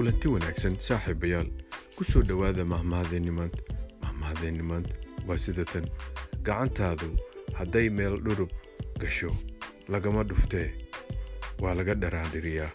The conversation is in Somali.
kulanti wanaagsan saaxiibayaal ku soo dhowaada mahmahadeennimaanta mahmahadeennimaanta waa sida tan. Gacantaadu hadday meel dhurub gasho lagama dhuftee waa laga dharaandhiriyaa